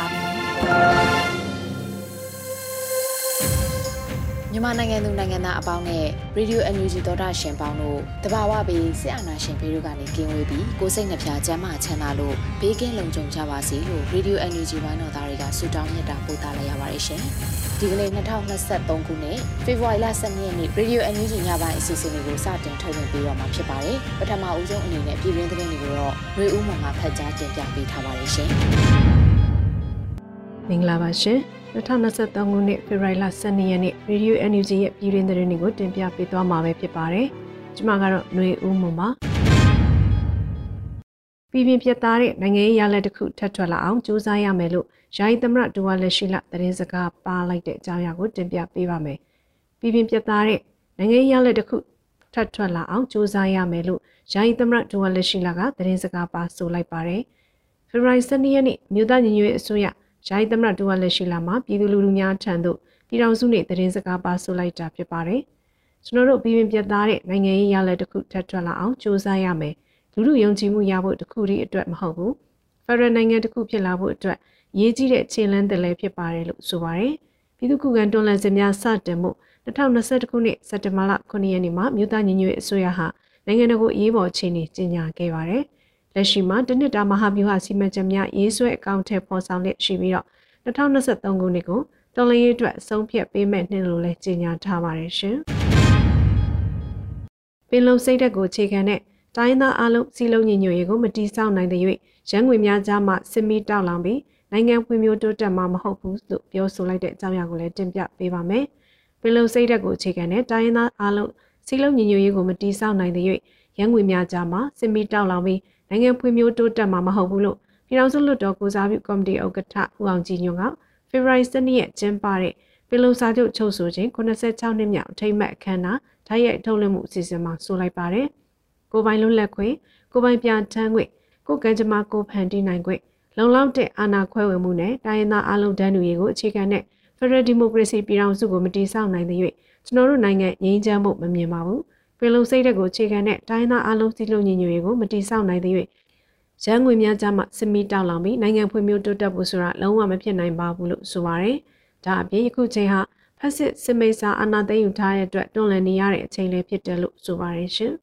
ါပြီ မြန်မာနိုင်ငံသူနိုင်ငံသားအပေါင်းနဲ့ Radio NUG သောတာရှင်ပေါင်းတို့တဘာဝပေးဆရာနာရှင်ဘေးတို့ကနေကင်းဝေးပြီးကိုစိတ်နှဖျားစမ်းမချမ်းသာလို့ဘေးကင်းလုံခြုံကြပါစေလို့ Radio NUG ဘာတော်သားတွေကဆုတောင်းမြတ်တာပို့သလာရပါတယ်ရှင်။ဒီကနေ့2023ခုနှစ်ဖေဖော်ဝါရီလ12ရက်နေ့ Radio NUG ညပိုင်းအစီအစဉ်လေးကိုစတင်ထုတ်လွှင့်ပေးတော့မှာဖြစ်ပါတယ်။ပထမဦးဆုံးအနေနဲ့ပြည်တွင်းသတင်းတွေကိုတော့ຫນွေဦးမောင်ကဖတ်ကြားတင်ပြပေးထားပါတယ်ရှင်။ မင်္ဂလာပါရှင်2023ခုနှစ်ဖေဖော်ဝါရီလ12ရက်နေ့ Radio NUG ရဲ့ပြည်တွင်းသတင်းတွေကိုတင်ပြပေးသွားမှာပဲဖြစ်ပါတယ်ကျွန်မကတော့ຫນွေဦးမွန်ပါပြည်ပြင်းပြတ်သားတဲ့နိုင်ငံရေးရလဒ်တစ်ခုထပ်ထွက်လာအောင်ကြိုးစားရမယ်လို့ယာယီသမရဒူဝါလက်ရှိလသတင်းစကားပါလိုက်တဲ့အကြောင်းအရာကိုတင်ပြပေးပါမယ်ပြည်ပြင်းပြတ်သားတဲ့နိုင်ငံရေးရလဒ်တစ်ခုထပ်ထွက်လာအောင်ကြိုးစားရမယ်လို့ယာယီသမရဒူဝါလက်ရှိလကသတင်းစကားပါဆိုလိုက်ပါတယ်ဖေဖော်ဝါရီ12ရက်နေ့မြို့သားညီညွတ်ရေးအစိုးရ ယာယီသမရဒူဝါလက်ရှိလာမှာပြည်သူလူထုများထံသို့ပြည်ထောင်စုနှင့်သတင်းစကားပါဆိုလိုက်တာဖြစ်ပါတယ်။ကျွန်တော်တို့ပြည်ပပြတ်သားတဲ့နိုင်ငံရေးရလဒ်တစ်ခုထပ်ထွက်လာအောင်စ조사ရမယ်။လူထုယုံကြည်မှုရဖို့တစ်ခုတည်းအတွက်မဟုတ်ဘူး။ဖက်ဒရယ်နိုင်ငံတစ်ခုဖြစ်လာဖို့အတွက်ရေးကြီးတဲ့ခြေလှမ်းတစ်လည်းဖြစ်ပါတယ်လို့ဆိုပါတယ်။ပြည်သူ့ခုခံတွန်းလှန်စစ်များစတင်မှု2021ခုနှစ်စက်တင်ဘာလ9ရက်နေ့မှာမြို့သားညီညွတ်ရေးအစိုးရဟာနိုင်ငံတော်ကိုအရေးပေါ်အခြေအနေကြေညာခဲ့ပါတယ်။ လက်ရှိမှာတနစ်တာမဟာဗျူဟာစီမံချက်များရေးဆွဲအကောင့်ထဲပေါ်ဆောင်လက်ရှိပြီးတော့2023ခုနှစ်ကိုတော်လင်းရေးအတွက်ဆုံးဖြတ်ပေးမဲ့နှစ်လို့လည်းကြေညာထားပါတယ်ရှင်။ပင်လုံစိတ်သက်ကိုခြေခံတဲ့တိုင်းသားအလုံးစီလုံးညီညွတ်ရေးကိုမတီးဆောက်နိုင်တဲ့၍ရန်ငွေများကြားမှစစ်မီတောက်လောင်ပြီးနိုင်ငံဖွံ့ဖြိုးတိုးတက်မှာမဟုတ်ဘူးလို့ပြောဆိုလိုက်တဲ့အကြောင်းအရာကိုလည်းတင်ပြပေးပါမယ်။ပင်လုံစိတ်သက်ကိုခြေခံတဲ့တိုင်းသားအလုံးစီလုံးညီညွတ်ရေးကိုမတီးဆောက်နိုင်တဲ့၍ရန်ငွေများကြားမှစစ်မီတောက်လောင်ပြီး နိုင်ငံဖွံ့ဖြိုးတိုးတက်မှာမဟုတ်ဘူးလို့ပြည်ထောင်စုလွှတ်တော်ကိုစားပြုကော်မတီဥက္ကဋ္ဌဦးအောင်ကြည်ညွန့်ကဖေဖော်ဝါရီ7ရက်ကျင်းပတဲ့ပြည်လုံစာချုပ်ချုပ်ဆိုခြင်း86နှစ်မြောက်အထိမ်းအမှတ်အခမ်းအနားဓာတ်ရိုက်ထုတ်လွှင့်မှုအစီအစဉ်မှာဆိုလိုက်ပါတယ်။ကိုပိုင်လွတ်လပ်ခွင့်ကိုပိုင်ပြဋ္ဌာန်းခွင့်ကိုကံကြမ္မာကိုဖန်တီးနိုင်ခွင့်လုံလောက်တဲ့အာဏာခွဲဝေမှုနဲ့တိုင်းရင်းသားအလုံးတန်းတူရေးကိုအခြေခံတဲ့ Federal Democracy ပြည်ထောင်စုကိုမတည်ဆောက်နိုင်တဲ့၍ကျွန်တော်တို့နိုင်ငံငြိမ်းချမ်းမှုမမြင်ပါဘူး ပင်လုံစိတ်တက်ကိုခြေခံတဲ့တိုင်းသားအလုံးစည်းလုံးညီညွတ်ရေးကိုမတိဆောက်နိုင်သေး၍ရန်ငွေများကြားမှစစ်မီတောက်လောင်ပြီးနိုင်ငံဖွံ့ဖြိုးတိုးတက်ဖို့ဆိုတာလုံးဝမဖြစ်နိုင်ပါဘူးလို့ဆိုပါရယ်။ဒါအပြင်ယခုချိန်ဟာဖက်စစ်စစ်မိတ်စာအာဏာသိမ်းယူထားတဲ့အတွက်တွန်းလှန်နေရတဲ့အချိန်လေးဖြစ်တယ်လို့ဆိုပါရယ်ရှင်။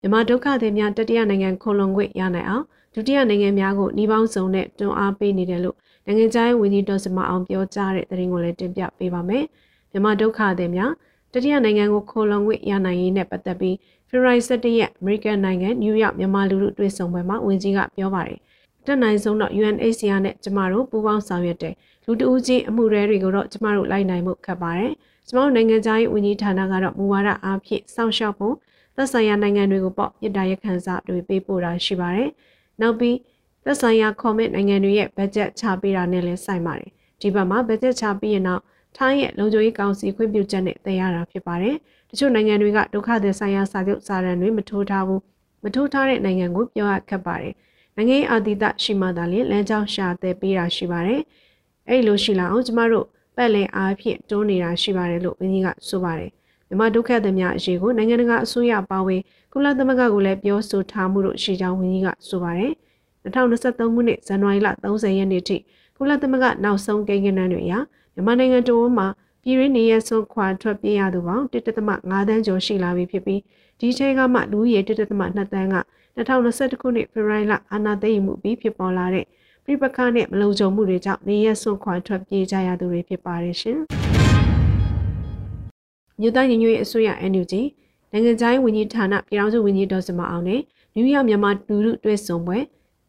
မြန်မာဒုက္ခသည်များတတိယနိုင်ငံခိုလုံခွင့်ရနိုင်အောင်ဒုတိယနိုင်ငံများကိုနှီးပေါင်းစုံနဲ့တွန်းအားပေးနေတယ်လို့နိုင်ငံခြားရေးဝန်ကြီးဒေါ်စမအောင်ပြောကြားတဲ့သတင်းကိုလည်းတင်ပြပေးပါမယ်။မြန်မာဒုက္ခသည်များ တတိယနိုင်ငံကိုခိုလုံခွင့်ရနိုင်ရေးနဲ့ပတ်သက်ပြီးဖေဖော်ဝါရီ17ရက်အမေရိကန်နိုင်ငံနယူးယောက်မြန်မာလူထုတွေ့ဆုံပွဲမှာဝန်ကြီးကပြောပါတယ်။တက်နိုင်ဆုံးတော့ UNHCR နဲ့ကျမတို့ပူးပေါင်းဆောင်ရွက်တဲ့လူတဦးချင်းအမှုရဲတွေကိုတော့ကျမတို့လိုက်နိုင်မှုခက်ပါတယ်။ကျမတို့နိုင်ငံသားရေးဝန်ကြီးဌာနကတော့မူဝါဒအားဖြင့်စောင့်ရှောက်ဖို့သက်ဆိုင်ရာနိုင်ငံတွေကိုပေါ့မြစ်တာရခန်းစားတွေပေးပို့တာရှိပါတယ်။နောက်ပြီးသက်ဆိုင်ရာ comment နိုင်ငံတွေရဲ့ budget ချပေးတာနဲ့လည်းဆိုင်ပါတယ်။ဒီဘက်မှာ budget ချပြီးရင်တော့ ထိုင်းရဲ့လုံခြုံရေးကောင်စီခွင့်ပြုချက်နဲ့တည်ရတာဖြစ်ပါတယ်။တချို့နိုင်ငံတွေကဒုက္ခသည်ဆိုင်ရာစာချုပ်စာတမ်းတွေမထိုးထားဘူး။မထိုးထားတဲ့နိုင်ငံကိုပြောရခက်ပါတယ်။နိုင်ငံရေးအာတိတရှိမှသာလျှင်လမ်းကြောင်းရှာတဲ့ပေးတာရှိပါတယ်။အဲ့လိုရှိလာအောင်ကျမတို့ပတ်လည်အားဖြင့်တွန်းနေတာရှိပါတယ်လို့ဝန်ကြီးကဆိုပါတယ်။မြန်မာဒုက္ခသည်များအရေးကိုနိုင်ငံတကာအစိုးရပါဝင်ကုလသမဂ္ဂကိုလည်းပြောဆိုထားမှုတို့ရှိကြောင်းဝန်ကြီးကဆိုပါတယ်။2023ခုနှစ်ဇန်နဝါရီလ30ရက်နေ့ထိကုလသမဂ္ဂနောက်ဆုံးကိန်းဂဏန်းတွေအရ မြန်မာနိုင်ငံတဝန်းမှာပြည်ရင်းနေရဆုံးခွာထွက်ပြေးရသူပေါင်း1.5တန်းကျော်ရှိလာပြီဖြစ်ပြီးဒီထဲကမှလူဦးရေ1.2တန်းက2021ခုနှစ်ဖေဖော်ဝါရီလအာဏာသိမ်းမှုပြီးဖြစ်ပေါ်လာတဲ့ပြပခနဲ့မလုံခြုံမှုတွေကြောင့်နေရဆွန့်ခွာထွက်ပြေးကြရသူတွေဖြစ်ပါတယ်ရှင်။မြို့သားညီညွတ်ရေးအစိုးရ NUG နိုင်ငံခြားရေးဝန်ကြီးဌာနပြည်ထောင်စုဝန်ကြီးဒေါ်စမအောင်နဲ့နယူးယောက်မြန်မာလူလူတွဲဆုံပွဲ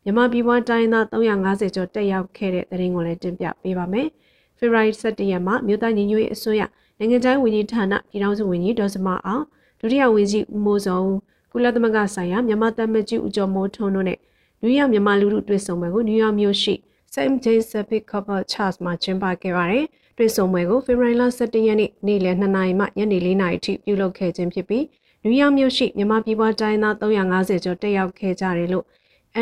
မြန်မာပြည်ပွားတိုင်းသား350ကျော်တက်ရောက်ခဲ့တဲ့တဲ့ရင်ကိုလည်းတင်ပြပေးပါမယ်။ ဖေဖော်ဝါရီ17ရက်မှာမြို့သားညီညွတ်ရေးအစိုးရနိုင်ငံခြားရေးဝန်ကြီးဌာနပြည်ထောင်စုဝန်ကြီးဒေါ်စမအောင်ဒုတိယဝန်ကြီးဦးမိုးစောကုလသမဂ္ဂဆိုင်ရာမြန်မာတမကြီးဦးကျော်မိုးထွန်းတို့နဲ့နယူးယောက်မြန်မာလူလူတွေ့ဆုံပွဲကိုနယူးယောက်မြို့ရှိ St. James Civic Couple Church မှာကျင်းပခဲ့ပါတယ်။တွေ့ဆုံပွဲကိုဖေဖော်ဝါရီလ17ရက်နေ့နေ့လယ်2နာရီမှညနေ4နာရီထိပြုလုပ်ခဲ့ခြင်းဖြစ်ပြီးနယူးယောက်မြို့ရှိမြန်မာပြည်ပွားတိုင်းသား350ကျော်တက်ရောက်ခဲ့ကြတယ်လို့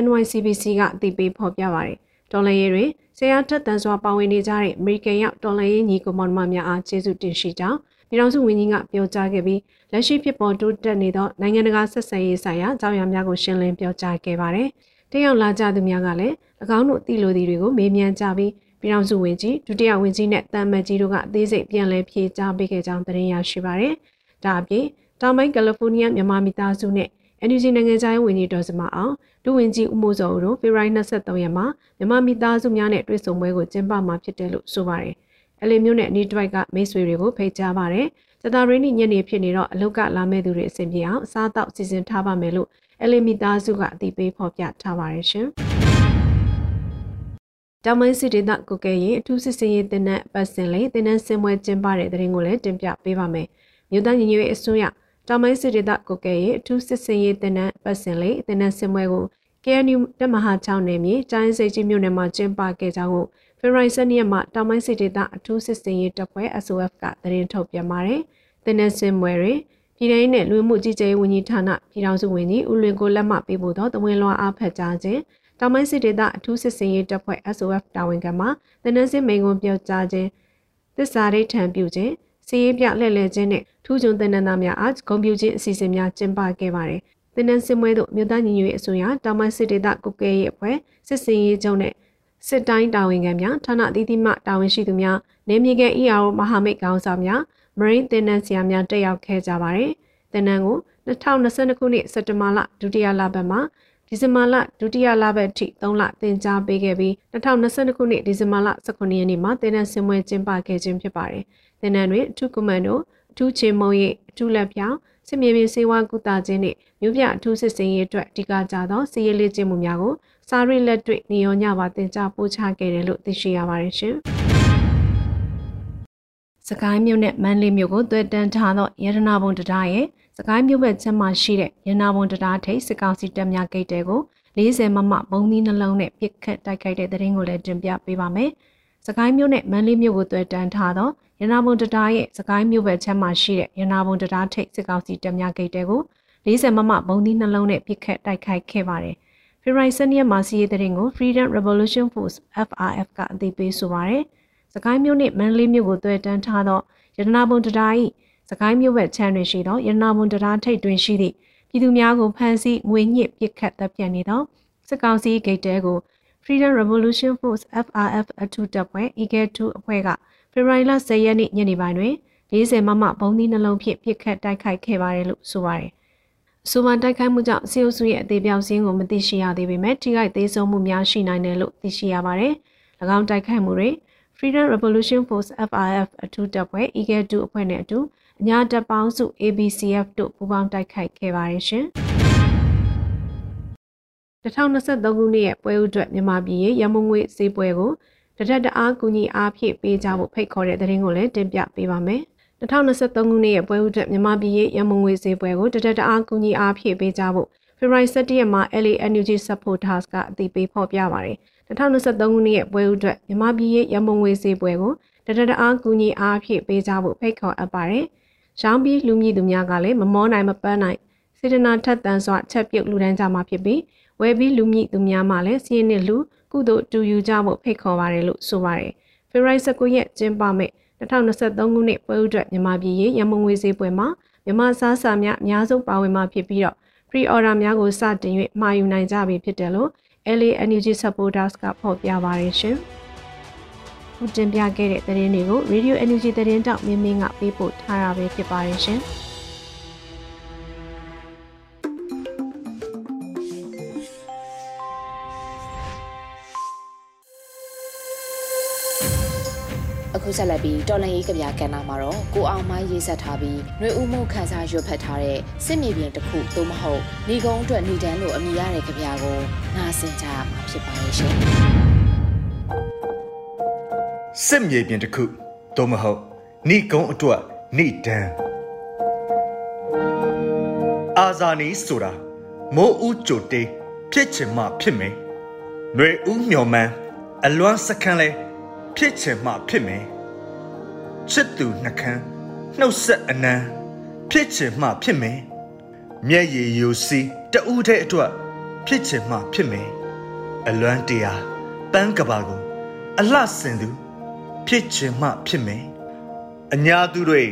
NYCBC ကအသိပေးဖော်ပြပါတယ်။တော်လရေးတွင် ဆရာထက်တန်စွာပါဝင်နေကြတဲ့အမေရိကန်ရောက်တော်လရေးညီကိုမောင်နှမများအားကျေးဇူးတင်ရှိကြောင်းပြည်ထောင်စုဝန်ကြီးကပြောကြားခဲ့ပြီးလက်ရှိဖြစ်ပေါ်တိုးတက်နေသောနိုင်ငံတကာဆက်ဆံရေးဆိုင်ရာအကြောင်းအရာများကိုရှင်းလင်းပြောကြားခဲ့ပါတယ်။တရောက်လာကြသူများကလည်း၎င်းတို့အသည့်လိုသည်တွေကိုမေးမြန်းကြပြီးပြည်ထောင်စုဝန်ကြီးဒုတိယဝန်ကြီးနဲ့တမ်မတ်ကြီးတို့ကအသေးစိတ်ပြန်လည်ဖြေကြားပေးခဲ့ကြောင်းသတင်းရရှိပါတယ်။ဒါအပြင်တောင်ပိုင်းကယ်လီဖိုးနီးယားမြန်မာမိသားစုနဲ့ NUG နိုင်ငံခြားရေးဝန်ကြီးဒေါ်စမအောင်ဒုဝန်ကြီးဦးမိုးစောတို့ဖေဖော်ဝါရီ23ရက်မှာမြန်မာမိသားစုများနဲ့တွေ့ဆုံပွဲကိုကျင်းပမှာဖြစ်တယ်လို့ဆိုပါတယ်။အလီမျိုးနဲ့အနီးတစ်ဝိုက်ကမိတ်ဆွေတွေကိုဖိတ်ကြားပါတယ်။စတာရင်းညညဖြစ်နေတော့အလုတ်ကလာမဲ့သူတွေအဆင်ပြေအောင်အစားအသောက်စီစဉ်ထားပါမယ်လို့အလီမိသားစုကအသိပေးဖော်ပြထားပါတယ်ရှင်။တောင်ပိုင်းစစ်ဒေသကိုကဲရင်အထူးစစ်စင်ရေးတင်တဲ့ပတ်စင်လေးတင်တဲ့စင်ပွဲကျင်းပတဲ့တဲ့ရင်ကိုလည်းတင်ပြပေးပါမယ်။မြို့သားညီညွတ်ရေးအစိုးရ တောင်ပိုင်းစစ်ဒေသကိုကဲရဲ့အထူးစစ်စင်ရေးတင်တဲ့ပတ်စင်လေးတင်တဲ့စင်ပွဲကို KNU တက်မဟာ6နယ်မြေတိုင်းစိတ်ကြီးမြို့နယ်မှာကျင်းပခဲ့ကြောင်းကိုဖေဖော်ဝါရီ7ရက်မှာတောင်ပိုင်းစစ်ဒေသအထူးစစ်စင်ရေးတပ်ဖွဲ့ SOF ကသတင်းထုတ်ပြန်ပါတယ်။တင်တဲ့စင်ပွဲတွင်ပြည်ထောင်နဲ့လူမှုကြီးကြပ်ရေးဝန်ကြီးဌာနပြည်ထောင်စုဝန်ကြီးဦးလွင်ကိုလက်မှတ်ပေးဖို့သောတဝင်လွှာအားဖတ်ကြားခြင်းတောင်ပိုင်းစစ်ဒေသအထူးစစ်စင်ရေးတပ်ဖွဲ့ SOF တာဝန်ခံမှတင်တဲ့စင်မိန်ကွန်ပြောကြားခြင်းသစ္စာရိတ်ထံပြုခြင်း စီးရင်ပြလှည့်လည်ခြင်းနဲ့ထူးချွန်သင်တန်းသားများအားဂုဏ်ပြုခြင်းအစီအစဉ်များကျင်းပခဲ့ပါတယ်။သင်တန်းစင်ပွဲသို့မြို့သားညီညွတ်ရေးအစိုးရတောင်ပိုင်းစစ်ဒေသကုကဲရဲ့အဖွဲ့စစ်စင်ရေးချုပ်နဲ့စစ်တိုင်းတာဝန်ခံများဌာနအသီးသီးမှတာဝန်ရှိသူများနေမြေကန် ERO မဟာမိတ်ကောင်ဆောင်များမရင်းသင်တန်းဆရာများတက်ရောက်ခဲ့ကြပါတယ်။သင်တန်းကို2022ခုနှစ်စက်တဘာလဒုတိယလပတ်မှာ ဒီဇင်ဘာလဒုတိယလပတ်အထိ3လသင်ကြားပေးခဲ့ပြီး2022ခုနှစ်ဒီဇင်ဘာလ18ရက်နေ့မှာသင်တန်းဆင်ပွဲကျင်းပခဲ့ခြင်းဖြစ်ပါတယ်။သင်တန်းတွင်အထူးကွန်မန်ဒိုအထူးချေမုံရေးအထူးလက်ပြောင်းစစ်မြေပြင်စေဝါကုသခြင်းနှင့်မြို့ပြအထူးစစ်စင်ရေးအတွက်အဓိကကျသောစီးရေးလေ့ကျင့်မှုများကိုစာရိလက်တွေ့နေရောညပါသင်ကြားပို့ချခဲ့တယ်လို့သိရှိရပါတယ်ရှင်။စကိုင်းမြို့နဲ့မန္တလေးမြို့ကိုတွေ့တန်းထားသောရတနာဘုံတရားရဲ့ ကိုင်းမြို့ဘက်ချမ်းမှာရှိတဲ့ရတနာဘုံတရားထိပ်စစ်ကောင်စီတပ်များဂိတ်တဲကို40မမဘုံသီးနှလုံးနဲ့ပစ်ခတ်တိုက်ခိုက်တဲ့တဲ့ရင်ကိုလည်းတင်ပြပေးပါမယ်။စကိုင်းမြို့နဲ့မန္တလေးမြို့ကိုတွေ့တန်းထားသောရနာဘုံတရားရဲ့စကိုင်းမြို့ဘက်ချမ်းမှာရှိတဲ့ရနာဘုံတရားထိပ်စစ်ကောင်စီတပ်များဂိတ်တဲကို40မမဘုံသီးနှလုံးနဲ့ပစ်ခတ်တိုက်ခိုက်ခဲ့ပါတယ်။ဖေဖော်ဝါရီ7ရက်မှာစီးရဲတဲ့ရင်ကို Freedom Revolution Force FRF ကအသိပေးဆိုပါတယ်။စကိုင်းမြို့နဲ့မန္တလေးမြို့ကိုတွေ့တန်းထားသောရတနာဘုံတရား၏ စကိုင်းမြို့ဘက်ချမ်းတွင်ရှိသောရတနာဘုံတရားထိပ်တွင်ရှိသည့်ပြည်သူများကိုဖမ်းဆီးငွေညှစ်ပစ်ခတ်တပ်ဖြတ်နေသောစစ်ကောင်စီဂိတ်တဲကို Freedom Revolution Force FRF အထူးတပ်ဖွဲ့ EG2 အဖွဲ့ကဖေဖော်ဝါရီလ10ရက်နေ့ညနေပိုင်းတွင်40မမဘုံသီးနှလုံးဖြင့်ပစ်ခတ်တိုက်ခိုက်ခဲ့ပါတယ်လို့ဆိုပါတယ်။ဆိုပါတိုက်ခိုက်မှုကြောင့်စီအိုစုရဲ့အသေးပြောင်စင်းကိုမသိရှိရသေးပေမဲ့ထိခိုက်သေးဆုံးမှုများရှိနိုင်တယ်လို့သိရှိရပါတယ်။၎င်းတိုက်ခိုက်မှုတွေ Freedom Revolution Force FRF အထူးတပ်ဖွဲ့ EG2 အဖွဲ့နဲ့အတူ အညာတပ်ပေါင်းစု ABCF တို့ပူးပေါင်းတိုက်ခိုက်ခဲ့ပါတယ်ရှင်။2023ခုနှစ်ရဲ့ပွဲဥအတွက်မြန်မာပြည်ရဲ့ရမုံငွေဈေးပွဲကိုတထက်တအားကူညီအားဖြည့်ပေးကြဖို့ဖိတ်ခေါ်တဲ့သတင်းကိုလည်းတင်ပြပေးပါမယ်။2023ခုနှစ်ရဲ့ပွဲဥအတွက်မြန်မာပြည်ရဲ့ရမုံငွေဈေးပွဲကိုတထက်တအားကူညီအားဖြည့်ပေးကြဖို့ဖေဖော်ဝါရီ17ရက်မှာ LA Energy Supporters ကအသိပေးဖော်ပြပါတယ်။2023ခုနှစ်ရဲ့ပွဲဥအတွက်မြန်မာပြည်ရဲ့ရမုံငွေဈေးပွဲကိုတထက်တအားကူညီအားဖြည့်ပေးကြဖို့ဖိတ်ခေါ်အပ်ပါတယ်။ ရောင်းပြီးလူမြည်သူများကလည်းမမောနိုင်မပန်းနိုင်စေတနာထက်သန်စွာချက်ပြုတ်လူဒန်းကြမှာဖြစ်ပြီးဝယ်ပြီးလူမြည်သူများမှလည်းစီးရင်နဲ့လူကုသိုလ်တူယူကြဖို့ဖိတ်ခေါ်ပါတယ်လို့ဆိုပါတယ်။ဖေဖော်ဝါရီ19ရက်ကျင်းပမယ့်2023ခုနှစ်ပွဲဥအတွက်မြန်မာပြည်ရေးရမုံငွေဈေးပွဲမှာမြန်မာစားစာများအများဆုံးပါဝင်မှာဖြစ်ပြီးတော့ pre order များကိုစတင်၍မှာယူနိုင်ကြပြီဖြစ်တယ်လို့ LA Energy Supporters ကဖော်ပြပါတယ်ရှင်။ ခုတင်ပြခဲ့တဲ့သတင်းတွေကို Radio Energy သတင်းတောက်မင်းမင်းကပေးပို့ထားတာပဲဖြစ်ပါတယ်ရှင်။အခုဆက်လက်ပြီးတော်လန်ရေးကြပြကဏ္ဍမှာတော့ကိုအောင်မရေးဆက်ထားပြီးနှွေဦးမှုခန်းစားရွတ်ဖတ်ထားတဲ့စစ်မြေပြင်တစ်ခုသို့မဟုတ်ဏီကုန်းအတွက်ဏီတန်းလို့အမည်ရတဲ့ကြပြကိုနားဆင်ကြရမှာဖြစ်ပါရဲ့ရှင်။ စစ်မြေပြင်တစ်ခုသို့မဟုတ်ဏီကုန်းအတွက်ဏီတန်းအာဇာနီဆိုတာမိုးဦးကြိုတေးဖြစ်ချင်မှဖြစ်မယ်။နှွေဦးမျော်မှန်းအလွမ်းစခန်းလဲဖြစ်ချင်မှဖြစ်မယ်ချစ်သူနှခမ်းနှုတ်ဆက်အနံဖြစ်ချင်မှဖြစ်မယ်မျက်ရည်ယိုစီးတူးတဲ့အတွက်ဖြစ်ချင်မှဖြစ်မယ်အလွမ်းတရားပန်းကဘာကိုအလှဆင်သူ ဖြစ်ချင်မှဖြစ်မယ်အညာသူတွေ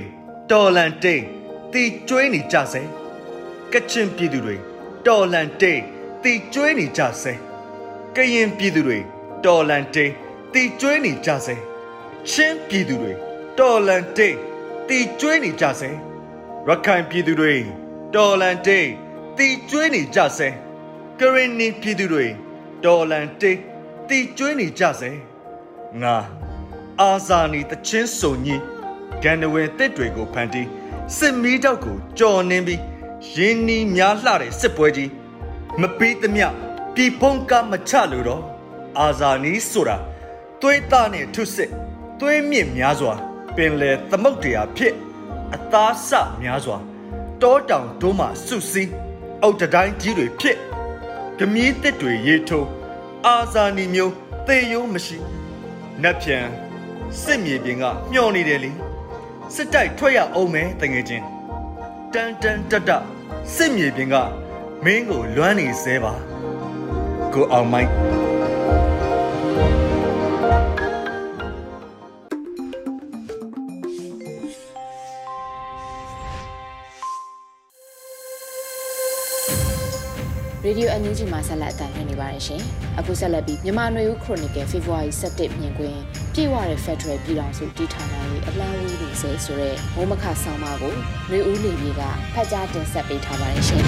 တော်လန်တိတ်တီကျွေးနေကြစေကချင်ပြည်သူတွေတော်လန်တိတ်တီကျွေးနေကြစေကရင်ပြည်သူတွေတော်လန်တိတ်တီကျွေးနေကြစေချင်းပြည်သူတွေတော်လန်တိတ်တီကျွေးနေကြစေရခိုင်ပြည်သူတွေတော်လန်တိတ်တီကျွေးနေကြစေကရင်နီပြည်သူတွေတော်လန်တိတ်တီကျွေးနေကြစေငါ အာဇာနည်တချင်းစုံကြီးဂန္ဓဝင်တစ်တွေကိုဖန်တီးစစ်မီးတောက်ကိုကြော်နှင်းပြီးရင်းနှီးများလှတဲ့စစ်ပွဲကြီးမပြီးသမျှပြည်ဖုံးကမချလို့တော့အာဇာနည်ဆိုတာသွေးသားနဲ့ထုစစ်သွေးမြင့်များစွာ ပင်လေသမုတ်တရားဖြစ်အသားဆများစွာတောတောင်တို့မှစုစည်းအုတ်တိုင်းကြီးတွေဖြစ်ဓမီးတစ်တွေရေထိုးအာဇာနည်မျိုးသေရုံးမရှိနတ်ပြန် စစ်မြေပြင်ကမျောနေတယ်လေစစ်တိုက်ထွက်ရအောင်မယ်တငယ်ချင်းတန်တန်တတစစ်မြေပြင်ကမင်းကိုလွမ်းနေစဲပါကိုအောင်မိုက် ရေဒီယိုအန်ယူဂျီမှာဆက်လက်အသံလွှင့်နေပါတယ်ရှင်။အခုဆက်လက်ပြီးမြန်မာနွေဦးခရိုနီကယ်ဖေဖော်ဝါရီ17မြင်ကွင်းပြေဝတဲ့ Federal ပြည်ထောင်စုတည်ထောင်နိုင်ရေးအလံဝီးတွေဆဲဆိုတဲ့မိုးမခဆောင်းပါးကိုနွေဦးလေပြေကဖတ်ကြားတင်ဆက်ပေးထားပါတယ်ရှင်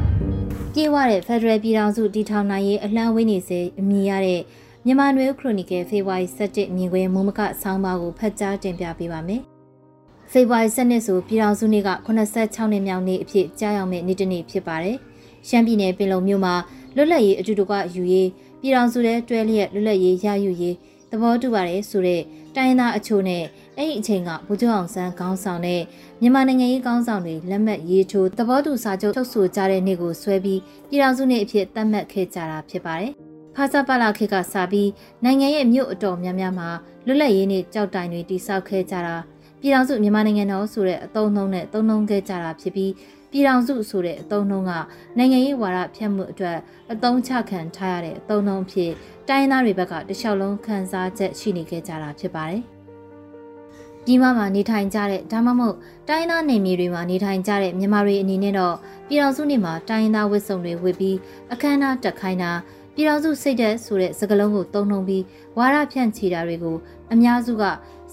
။ပြေဝတဲ့ Federal ပြည်ထောင်စုတည်ထောင်နိုင်ရေးအလံဝီးနေစေအမည်ရတဲ့မြန်မာနွေဦးခရိုနီကယ်ဖေဖော်ဝါရီ17မြင်ကွင်းမိုးမခဆောင်းပါးကိုဖတ်ကြားတင်ပြပေးပါမယ်။ဖေဖော်ဝါရီ7နှစ်ဆိုပြည်ထောင်စုနေ့က86နှစ်မြောက်နေ့အဖြစ်ကြားရောက်မဲ့နေ့တစ်နေ့ဖြစ်ပါတယ်။ ရှမ်းပြည်နယ်ပင်လုံမြို့မှာလွတ်လပ်ရေးအတူတကွယူရေးပြည်တော်စုတဲ့တွဲလျက်လွတ်လပ်ရေးရယူရေးသဘောတူပါတယ်ဆိုတဲ့တိုင်းသားအချို့နဲ့အဲ့ဒီအချိန်ကဗိုလ်ချုပ်အောင်ဆန်းခေါင်းဆောင်တဲ့မြန်မာနိုင်ငံရေးခေါင်းဆောင်တွေလက်မှတ်ရေးထိုးသဘောတူစာချုပ်ထုတ်ဆိုကြတဲ့နေ့ကိုဆွဲပြီးပြည်တော်စုနေ့အဖြစ်သတ်မှတ်ခဲ့ကြတာဖြစ်ပါတယ်။ဖာစာပလာခေတ်ကစပြီးနိုင်ငံရဲ့မြို့အတော်များများမှာလွတ်လပ်ရေးနေ့ကြောက်တိုင်တွေတိစောက်ခဲ့ကြတာ ပြည်တော်စုမြန်မာနိုင်ငံတော်ဆိုတဲ့အတုံးနှုံးနဲ့တုံးနှုံးခဲ့ကြတာဖြစ်ပြီးပြည်ထောင်စုဆိုတဲ့အသုံးနှုန်းကနိုင်ငံရေးဝါဒဖြတ်မှုအတွက်အသုံးချခံထားရတဲ့အသုံးနှုန်းဖြစ်တိုင်းသားတွေဘက်ကတခြားလုံးခံစားချက်ရှိနေခဲ့ကြတာဖြစ်ပါတယ်။ပြည်မမှာနေထိုင်ကြတဲ့ဒါမှမဟုတ်တိုင်းသားနေမြေတွေမှာနေထိုင်ကြတဲ့မြန်မာတွေအနေနဲ့တော့ပြည်တော်စုနေမှာတိုင်းသားဝတ်စုံတွေဝတ်ပြီးအခမ်းအနားတက်ခိုင်းတာပြည်တော်စုစိတ်သက်ဆိုတဲ့စကားလုံးကိုသုံးနှုံပြီးဝါရဖြန့်ချီတာတွေကိုအများစုက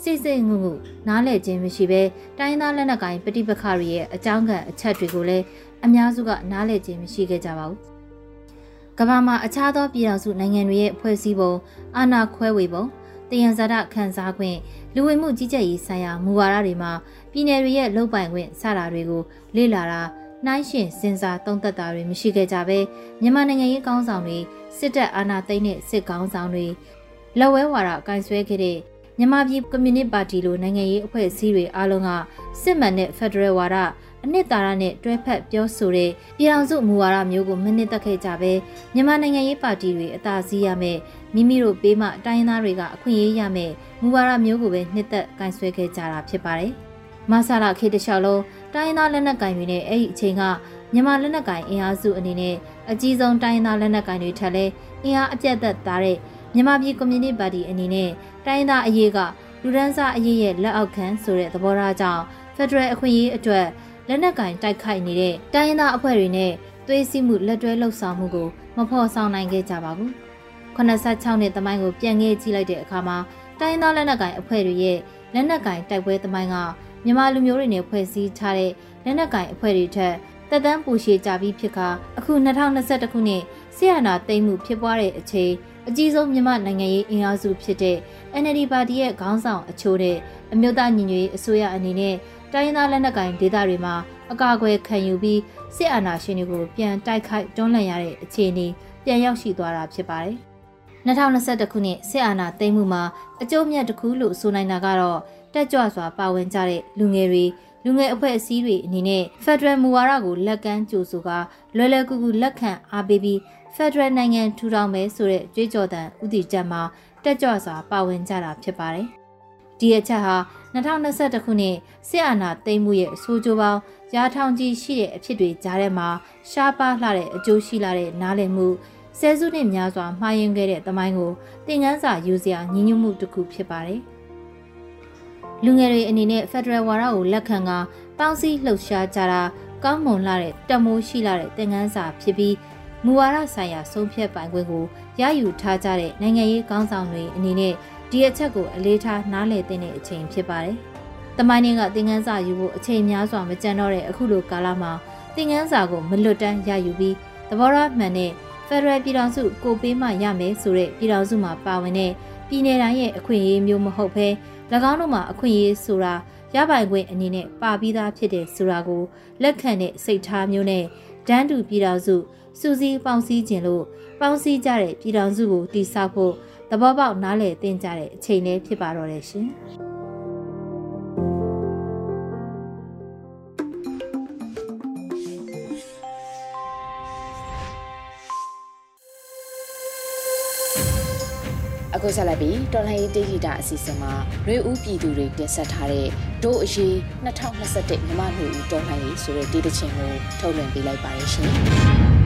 စိတ်စိတ်ငုံငုနားလည်ခြင်းမရှိဘဲတိုင်းသားလက်နက်ကိုင်ပဋိပက္ခတွေရဲ့အကြောင်းခံအချက်တွေကိုလည်းအများစုကနားလည်ခြင်းမရှိခဲ့ကြပါဘူး။ကမ္ဘာမှာအခြားသောပြည်ထောင်စုနိုင်ငံတွေရဲ့ဖွဲ့စည်းပုံအာဏာခွဲဝေပုံတယံဇာတခန်းစားခွင့်လူဝင်မှုကြီးကြပ်ရေးဆိုင်ရာမူဝါဒတွေမှာပြည်내တွေရဲ့လုပ်ပိုင်ခွင့်စတာတွေကိုလေ့လာတာနှိုင်းရှင်စဉ်းစားသုံးသပ်တာတွေမရှိခဲ့ကြဘဲမြန်မာနိုင်ငံရေးကောင်းဆောင်တွေစစ်တပ်အာဏာသိမ်းတဲ့စစ်ကောင်းဆောင်တွေလက်ဝဲဝါဒအကင်ဆွဲခဲ့တဲ့ မြန်မာပြည်ကွန်မြူနစ်ပါတီလိုနိုင်ငံရေးအဖွဲ့အစည်းတွေအားလုံးကစစ်မှန်တဲ့ဖက်ဒရယ်ဝါဒအနှစ်သာရနဲ့တွဲဖက်ပြောဆိုတဲ့ပြည်အောင်စုမူဝါဒမျိုးကိုမနစ်သက်ခဲ့ကြပဲမြန်မာနိုင်ငံရေးပါတီတွေအသာစီးရမယ်မိမိတို့ပေးမှတိုင်းသားတွေကအခွင့်အရေးရမယ်မူဝါဒမျိုးကိုပဲနှစ်သက်ကင်ဆွဲခဲ့ကြတာဖြစ်ပါတယ်။မဆလာခေတ္တလျှောက်လုံးတိုင်းသားလက်နက်ကင်တွေနဲ့အဲ့ဒီအချိန်ကမြန်မာလက်နက်ကင်အင်အားစုအနေနဲ့အကြီးဆုံးတိုင်းသားလက်နက်ကင်တွေထက်လဲအင်အားအပြတ်သက်သားတဲ့မြန်မာပြည်ကွန်မြူနတီပါတီအနေနဲ့ တိုင်းသားအရေးကလူဒန်းစားအရေးရဲ့လက်အောက်ခံဆိုတဲ့သဘောထားကြောင့်ဖက်ဒရယ်အခွင့်အရေးအတွက်လက်နက်ကင်တိုက်ခိုက်နေတဲ့တိုင်းသားအဖွဲ့တွေနဲ့သွေးစည်းမှုလက်တွဲလှုပ်ဆောင်မှုကိုမဖော်ဆောင်နိုင်ခဲ့ကြပါဘူး86နှစ်တမိုင်းကိုပြန်ငဲကြည့်လိုက်တဲ့အခါမှာတိုင်းသားလက်နက်ကင်အဖွဲ့တွေရဲ့လက်နက်ကင်တိုက်ပွဲတမိုင်းကမြန်မာလူမျိုးတွေနဲ့ဖွဲ့စည်းထားတဲ့လက်နက်ကင်အဖွဲ့တွေထက်တက်တန်းပူရှည်ကြပြီးဖြစ်ခါအခု2021ခုနှစ်ဆီယနာသိမ်းမှုဖြစ်ပွားတဲ့အချိန် အအကြီးဆုံးမြန်မာနိုင်ငံရေးအင်အားစုဖြစ်တဲ့ NLD ပါတီရဲ့ခေါင်းဆောင်အချို့နဲ့အမျိုးသားညီညွတ်ရေးအစိုးရအနေနဲ့တိုင်းသားလက်နက်ကိုင်ဒေသတွေမှာအကာအကွယ်ခံယူပြီးစစ်အာဏာရှင်တွေကိုပြန်တိုက်ခိုက်တွန်းလှန်ရတဲ့အခြေအနေပြန်ရောက်ရှိသွားတာဖြစ်ပါတယ်။2021ခုနှစ်စစ်အာဏာသိမ်းမှုမှာအကျိုးမြတ်တစ်ခုလို့ဆိုနိုင်တာကတော့တက်ကြွစွာပါဝင်ကြတဲ့လူငယ်တွေလူငယ်အဖွဲ့အစည်းတွေအနေနဲ့ Federal မူဝါဒကိုလက်ကမ်းကြိုဆိုကလွယ်လွယ်ကူကူလက်ခံအားပေးပြီး Federal နိုင်ငံထူထောင်မယ်ဆိုတဲ့ကြွေးကြော်သံဥတီချက်မှာတက်ကြွစွာပါဝင်ကြတာဖြစ်ပါတယ်။ဒီအချက်ဟာ2021ခုနှစ်စစ်အာဏာသိမ်းမှုရဲ့အဆိုးကျိုးပေါင်းရာထောင်ကြီးရှိတဲ့အဖြစ်တွေကြားထဲမှာရှားပါးလှတဲ့အကျိုးရှိလာတဲ့နားလည်မှုဆယ်စုနှစ်များစွာမှားယွင်းခဲ့တဲ့သမိုင်းကိုသင်ခန်းစာယူစရာညီညွတ်မှုတစ်ခုဖြစ်ပါတယ်။လူငယ်တွေအနေနဲ့ Federal ဝါဒကိုလက်ခံကပေါင်းစည်းလှုပ်ရှားကြတာကောင်းမွန်လာတဲ့တမိုးရှိလာတဲ့သင်ခန်းစာဖြစ်ပြီး မူဝါဒဆိုင်ရာဆုံးဖြတ်ပိုင်ခွင့်ကိုရယူထားကြတဲ့နိုင်ငံရေးခေါင်းဆောင်တွေအနေနဲ့ဒီအချက်ကိုအလေးထားနားလည်သင့်တဲ့အချိန်ဖြစ်ပါတယ်။တမိုင်းကသင်ခန်းစာယူဖို့အချိန်များစွာမကြံတော့တဲ့အခုလိုကာလမှာသင်ခန်းစာကိုမလွတ်တမ်းရယူပြီးသဘောထားမှန်တဲ့ Federal ပြည်ထောင်စုကိုပေးမှရမယ်ဆိုတဲ့ပြည်ထောင်စုမှာပါဝင်တဲ့ပြည်내တိုင်းရဲ့အခွင့်အရေးမျိုးမဟုတ်ဘဲ၎င်းတို့မှာအခွင့်အရေးဆိုတာရပိုင်ခွင့်အနေနဲ့ပါပြီးသားဖြစ်တဲ့ဆိုတာကိုလက်ခံတဲ့စိတ်ထားမျိုးနဲ့ဒန်းတူပြည်ထောင်စု စူးစီးပေါင်းစည်းခြင်းလို့ပေါင်းစည်းကြတဲ့ပြည်ထောင်စုကိုတည်ဆောက်ဖို့သဘောပေါက်နားလည်သင်ကြတဲ့အချိန်လေးဖြစ်ပါတော့တယ်ရှင်။အခုဆက်လက်ပြီးတော်လှန်ရေးတေဂီတာအစီအစဉ်မှာရွေဦးပြည်သူတွေတင်ဆက်ထားတဲ့ဒို့အရေး2021မြမຫນွေဦးတော်လှန်ရေးဆိုတဲ့တေးတခြင်းကိုထုတ်လွှင့်ပေးလိုက်ပါရရှင်။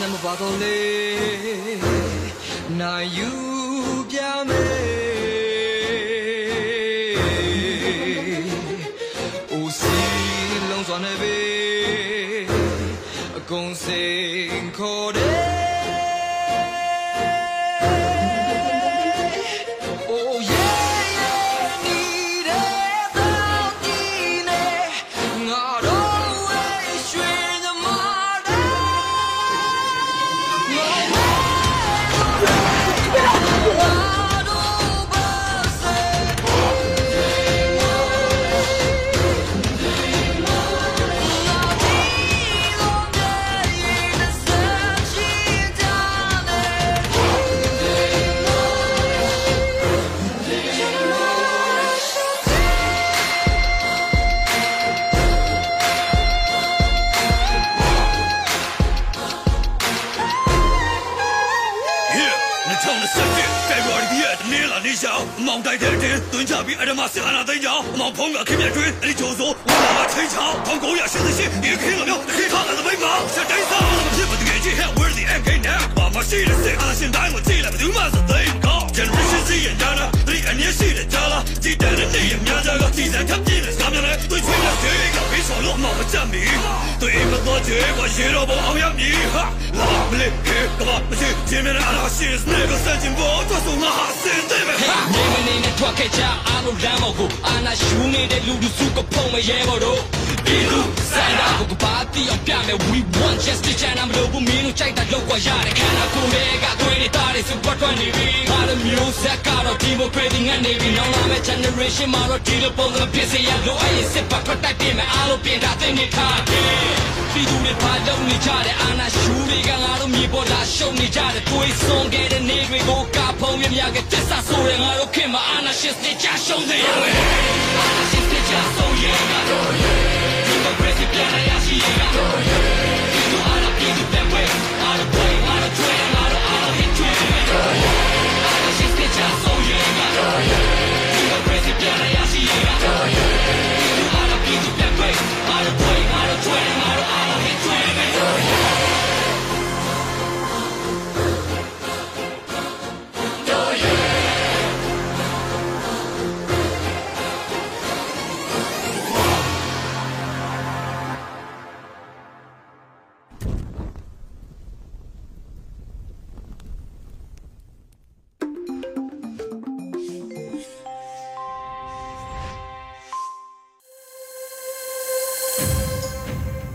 နမပါတော့လေနိုင်ယူပြမယ်အိုစီလုံးစွာနေပြီအကုန်စိန်ခေါ်တယ် ပြီးအဓမ္မစစ်အာဏာသိမ်းကြောင်းအမောင်ဖုံးကခင်ဗျတွင်အဲ့ဒီကြိုးစိုးဝါလာချင်းချောင်း1988ဒီခေတ်လိုမျိုးတစ်ခေတ်ထားတဲ့မိမစတိုင်ဆောင်မဖြစ်မတကယ်ကြီး hell where the end game now ဘာမှရှိတဲ့စစ်အာရှင်တိုင်းကိုကြည့်လိုက်ဘယ်သူမှစသိမ်းကော generation Z ရဲ့ဒါ နာဒီအနည်းရှိတဲ့ကြားလားကြည်တန်တဲ့နေရများကြကကြည်စံထပ်ပြင်းတဲ့စကားများလဲတွေ့ချင်တဲ့စေကဘေးဆောင်လို့မှမကြမ်းမီတွေ့မတော့ချေကရေတော့ဘောအောင်ရမည်ဟာလာမလေးခေကဘာမရှိချင်းများအားရှိစနေကစင်ချင်ဘောတော့ဆုံးမဟာစင်တယ်ပဲနေမနေနဲ့ထွက်ခဲ့ကြအားလုံးလမ်းပေါ်ကိုအာနာရှူနေတဲ့လူလူစုကဖုံမရဲဘော်တို့ဒီလူစန္ဒာကိုကပါတီအောင်ပြမယ် we want justice ချမ်းသာမလို့ဘူးမင်းတို့ကြိုက်တာလောက်ွာရတဲ့ခန္ဓာကိုယ်တွေကသွေးနေတာတွေစုပတ်ထွက်နေပြီငါတို့မျိုးဆက်ကတော့ democracy ငတ်နေပြီနောက်လာမယ့် generation မှာတော့ဒီလိုပုံစံဖြစ်စေရလို့အဲ့ဒီစစ်ပတ်ထွက်တိုက်ပြင်မယ်အားလုံးပြင်တာသိနေထားတယ်ပြည်သူတွေပါလုံးနေကြတဲ့အာနာရှူတွေကငါတို့မြေပေါ်လာရှုံနေကြတဲ့ကိုယ်ဆုံးခဲ့တဲ့နေတွေကိုကဖုံးရမြကတစ္ဆာဆိုတဲ့ငါတို့ခင်မှာအာနာရှစ်တွေကြရှုံးစေရမယ်အာနာရှစ်တွေကြဆုံးရငါတို့ရဲ့ဒီမိုကရေစီပြန်ရရှိရငါတို့ရဲ့ဒီလိုအားလုံးပြည်သူပြန်ဝဲအားလုံးဝဲအားလုံးကျွဲငါတို့အားလုံးဟစ်ကျွဲငါတို့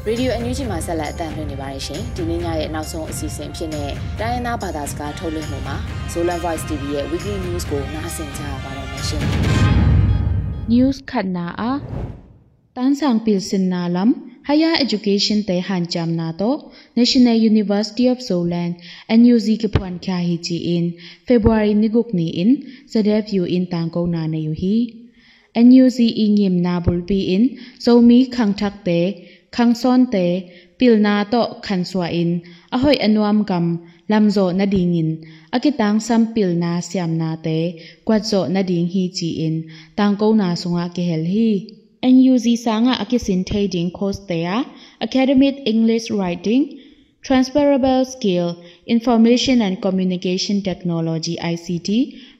ရေဒီယိုအန်ယူဂျီမှာဆက်လက်အသံလွှင့်နေပါတယ်ရှင်ဒီနေ့ညရဲ့နောက်ဆုံးအစီအစဉ်ဖြစ်တဲ့တိုင်းရင်းသားဘာသာစကားထုတ်လွှင့်မှုမှာ Zolan Voice TV ရဲ့ Weekly News ကိုနားဆင်ကြပါတော့မယ်ရှင် News ခတ်နာအာတန်းဆောင်ပီစင်နာလမ် Higher Education te han cham na to National University of Zoland NUZ ke phuan kya hi chi in February ni guk ni in sadep yu in tang ko na ne yu hi NUZ i ngim na bul pi in so mi khang thak te khang son te pil na to khan swa in a hoi anuam kam lam zo na ding in akitang sam pil na siam na te kwat zo na ding hi chi in tang ko na sunga ke hel hi NUG sanga akisin thei ding course te a academic english writing, transferable skill, information and communication technology ICT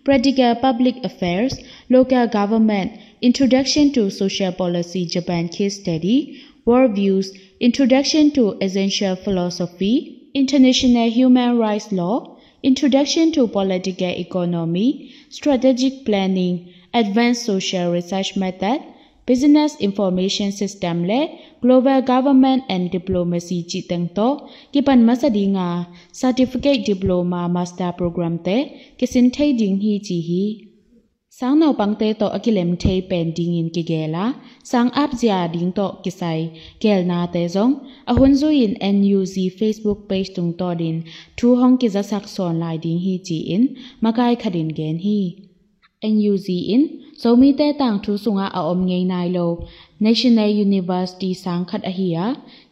practical public affairs, local government, introduction to social policy, Japan case study Worldviews, Introduction to Essential Philosophy, International Human Rights Law, Introduction to Political Economy, Strategic Planning, Advanced Social Research Method, Business Information System လဲ Global Government and Diplomacy ကြည်တန်တော့ကိပန်မစဒီငါ Certificate Diploma Master Program တဲ့ကိစင်ထိတ်ဒင်းဟီချီဟီ sang nau pangte to akilem thei pen ding in ki gela sang ap zia ding to kisai gel na te zong a hun zu in NUZ Facebook page tung to din thu hong ki za sak son lai ding hi chi in makai khadin gen hi NUZ in zomi te tang thu sunga a om ngei nai lo National University sang khat a hiya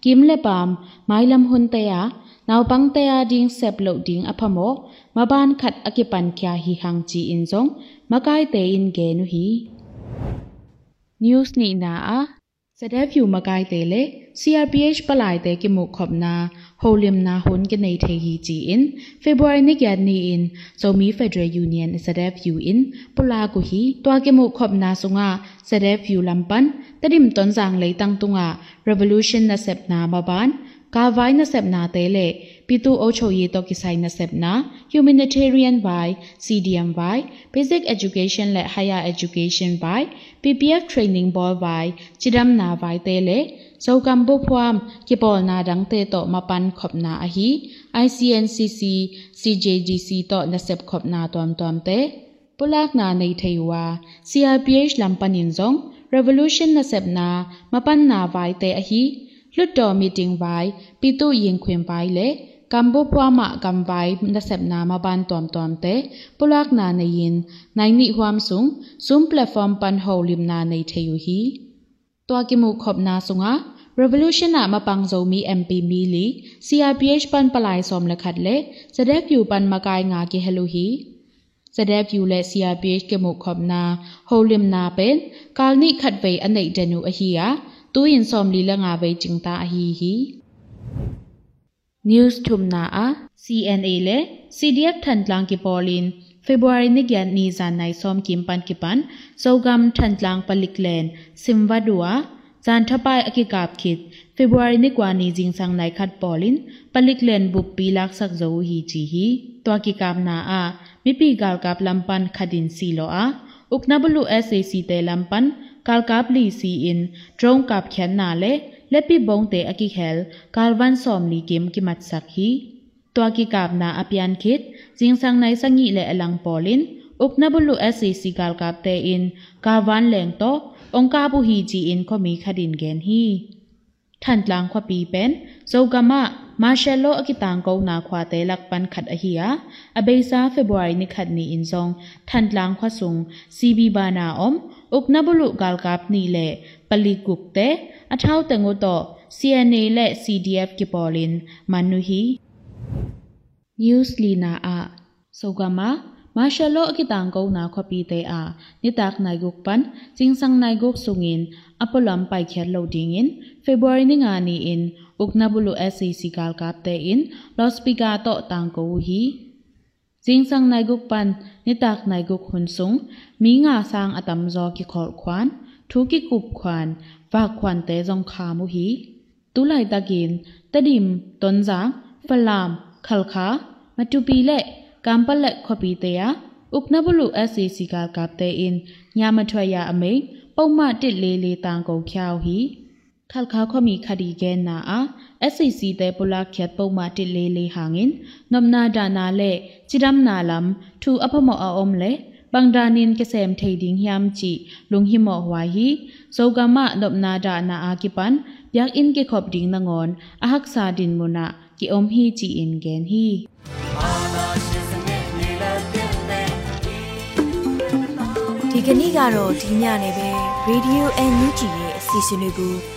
kim le pam mailam hun te ya naw pang te ya ding sep lo ding aphamo maban khat akipan kya hi hang chi in zong makai te in ge nu hi news ni na a sadef yu makai te le crph palai te ki mu khop na holim na hun ke nei the hi chi in february ni kya ni in zomi federal union sadef yu in pula ku hi twa ke mu khop na sunga sadef yu lampan tadim ton jang lei tang tunga revolution na sep na baban ka vai na sep na te le. Pitu ocho ye to kisai na sep na. Humanitarian vai cdm vai, basic education le higher education vai ppf training ball vai, chidam na vai te le. So kam bo phwam ki pol na dang te to ma pan khop na ahi icncc cjgc to na sep khop na tom tom te. Pulak na nei theiwa crph lampanin zong, revolution na sep na, mapan na vai te ahi นนา by เตอหิလွတ်တော်မီတင်ဝိုင်ပီတုရင်ခွင်ပိုင်းလေကမ်ဘောပွားမကမ်ဝိုင်နဆက်နာမဘန်တွမ်တွမ်တေပူလကနာနေရင်နိုင်နိဟွမ်ဆုံဇုံပလက်ဖောမ်ပန်ဟောလင်နာနေထေယူဟီตัวกิมุขบนาสุงะ revolution นะมาปังโซมี MP มีลี CRPH ปันปลายสมละขัดเลจะได้ผิวปันมากายงากิเฮลูฮีจะได้ผิวและ CRPH กิมุขบนาโฮลิมนาเป็นกาลนิขัดเวอันไหนเดนูอฮียตู tu in som li la nga ve ching ta hi hi news thum na a cna le cdf than tlang ki polin february ni gyan ni zan nai som kim pan ki pan sogam than tlang palik len simwa duwa zan thapai akikap khit february ni kwa ni jing sang nai khat polin palik len buk pi lak sak zo hi chi hi to ki kam na a mi pi gal kap lam pan khadin si lo a ukna bulu sac te lam pan lampan kal kap li si in drone kap khan na le လက်ပိဘုံတေအကိခဲလ်ကာလ်ဗန် som li kim ki mat sak hi to ki kap na apian khit jing sang nai sangi le alang polin ukna bulu SCC kal kap te in karwan leng to ongka bu hi ji in ko mi khadin gen hi than tlang khwa pi pen zogama marshalo akitang ko na khwa te lak pan khat a hi a อุกนบุลุกาลกาบนีเลปลีกุกเตอเท่าเตงุโต CNA และ CDF กิปอลินมานุฮี News Lina A Sogama Marshalo kitangko na kopite a nitak naigukpan jingsang naiguk sungin apolam paikher lo dingin February ni nga ni in uknabulo SEC kalkapte in lospika to tangko hi to tang ko hi jingsang nai guk pan nitak nai guk hun sung mi nga sang atam zo ki khol khwan thu ki kup khwan ฝากขวัญเตจงคามุฮีตุไลตะกินตะดิมตนจางฟลามขลคามาตุปีเละกัมปะเละขปีเตยอุกนบลุ SCC กาลกับเตอินญามาถวยาอเมပုံမှန်တစ်လေးလေးတန်ကုန်ချောက်ဟီ ထလခါခမီခဒီကဲနာအာ SCC တဲ့ပလာခက်ပုံမာတလေလေဟ angin နမနာဒါနာလေချီရမ်နာလမ်သူအဖမောအုံးလေဘန်ဒာနင်ကဆမ်ထေဒင်းယမ်ချီလုံဟိမောဝါဟီဇောဂမနမနာဒါနာအာကိပန်ယက်အင်ကေခေါပဒင်းနငွန်အဟက်ဆာဒင်မနာကိအုံးဟီချီအင်ဂန်ဟီဒီကနေ့ကတော့ဒီညနေပဲ Radio NUG ရဲ့အစီအစဉ်လေးကို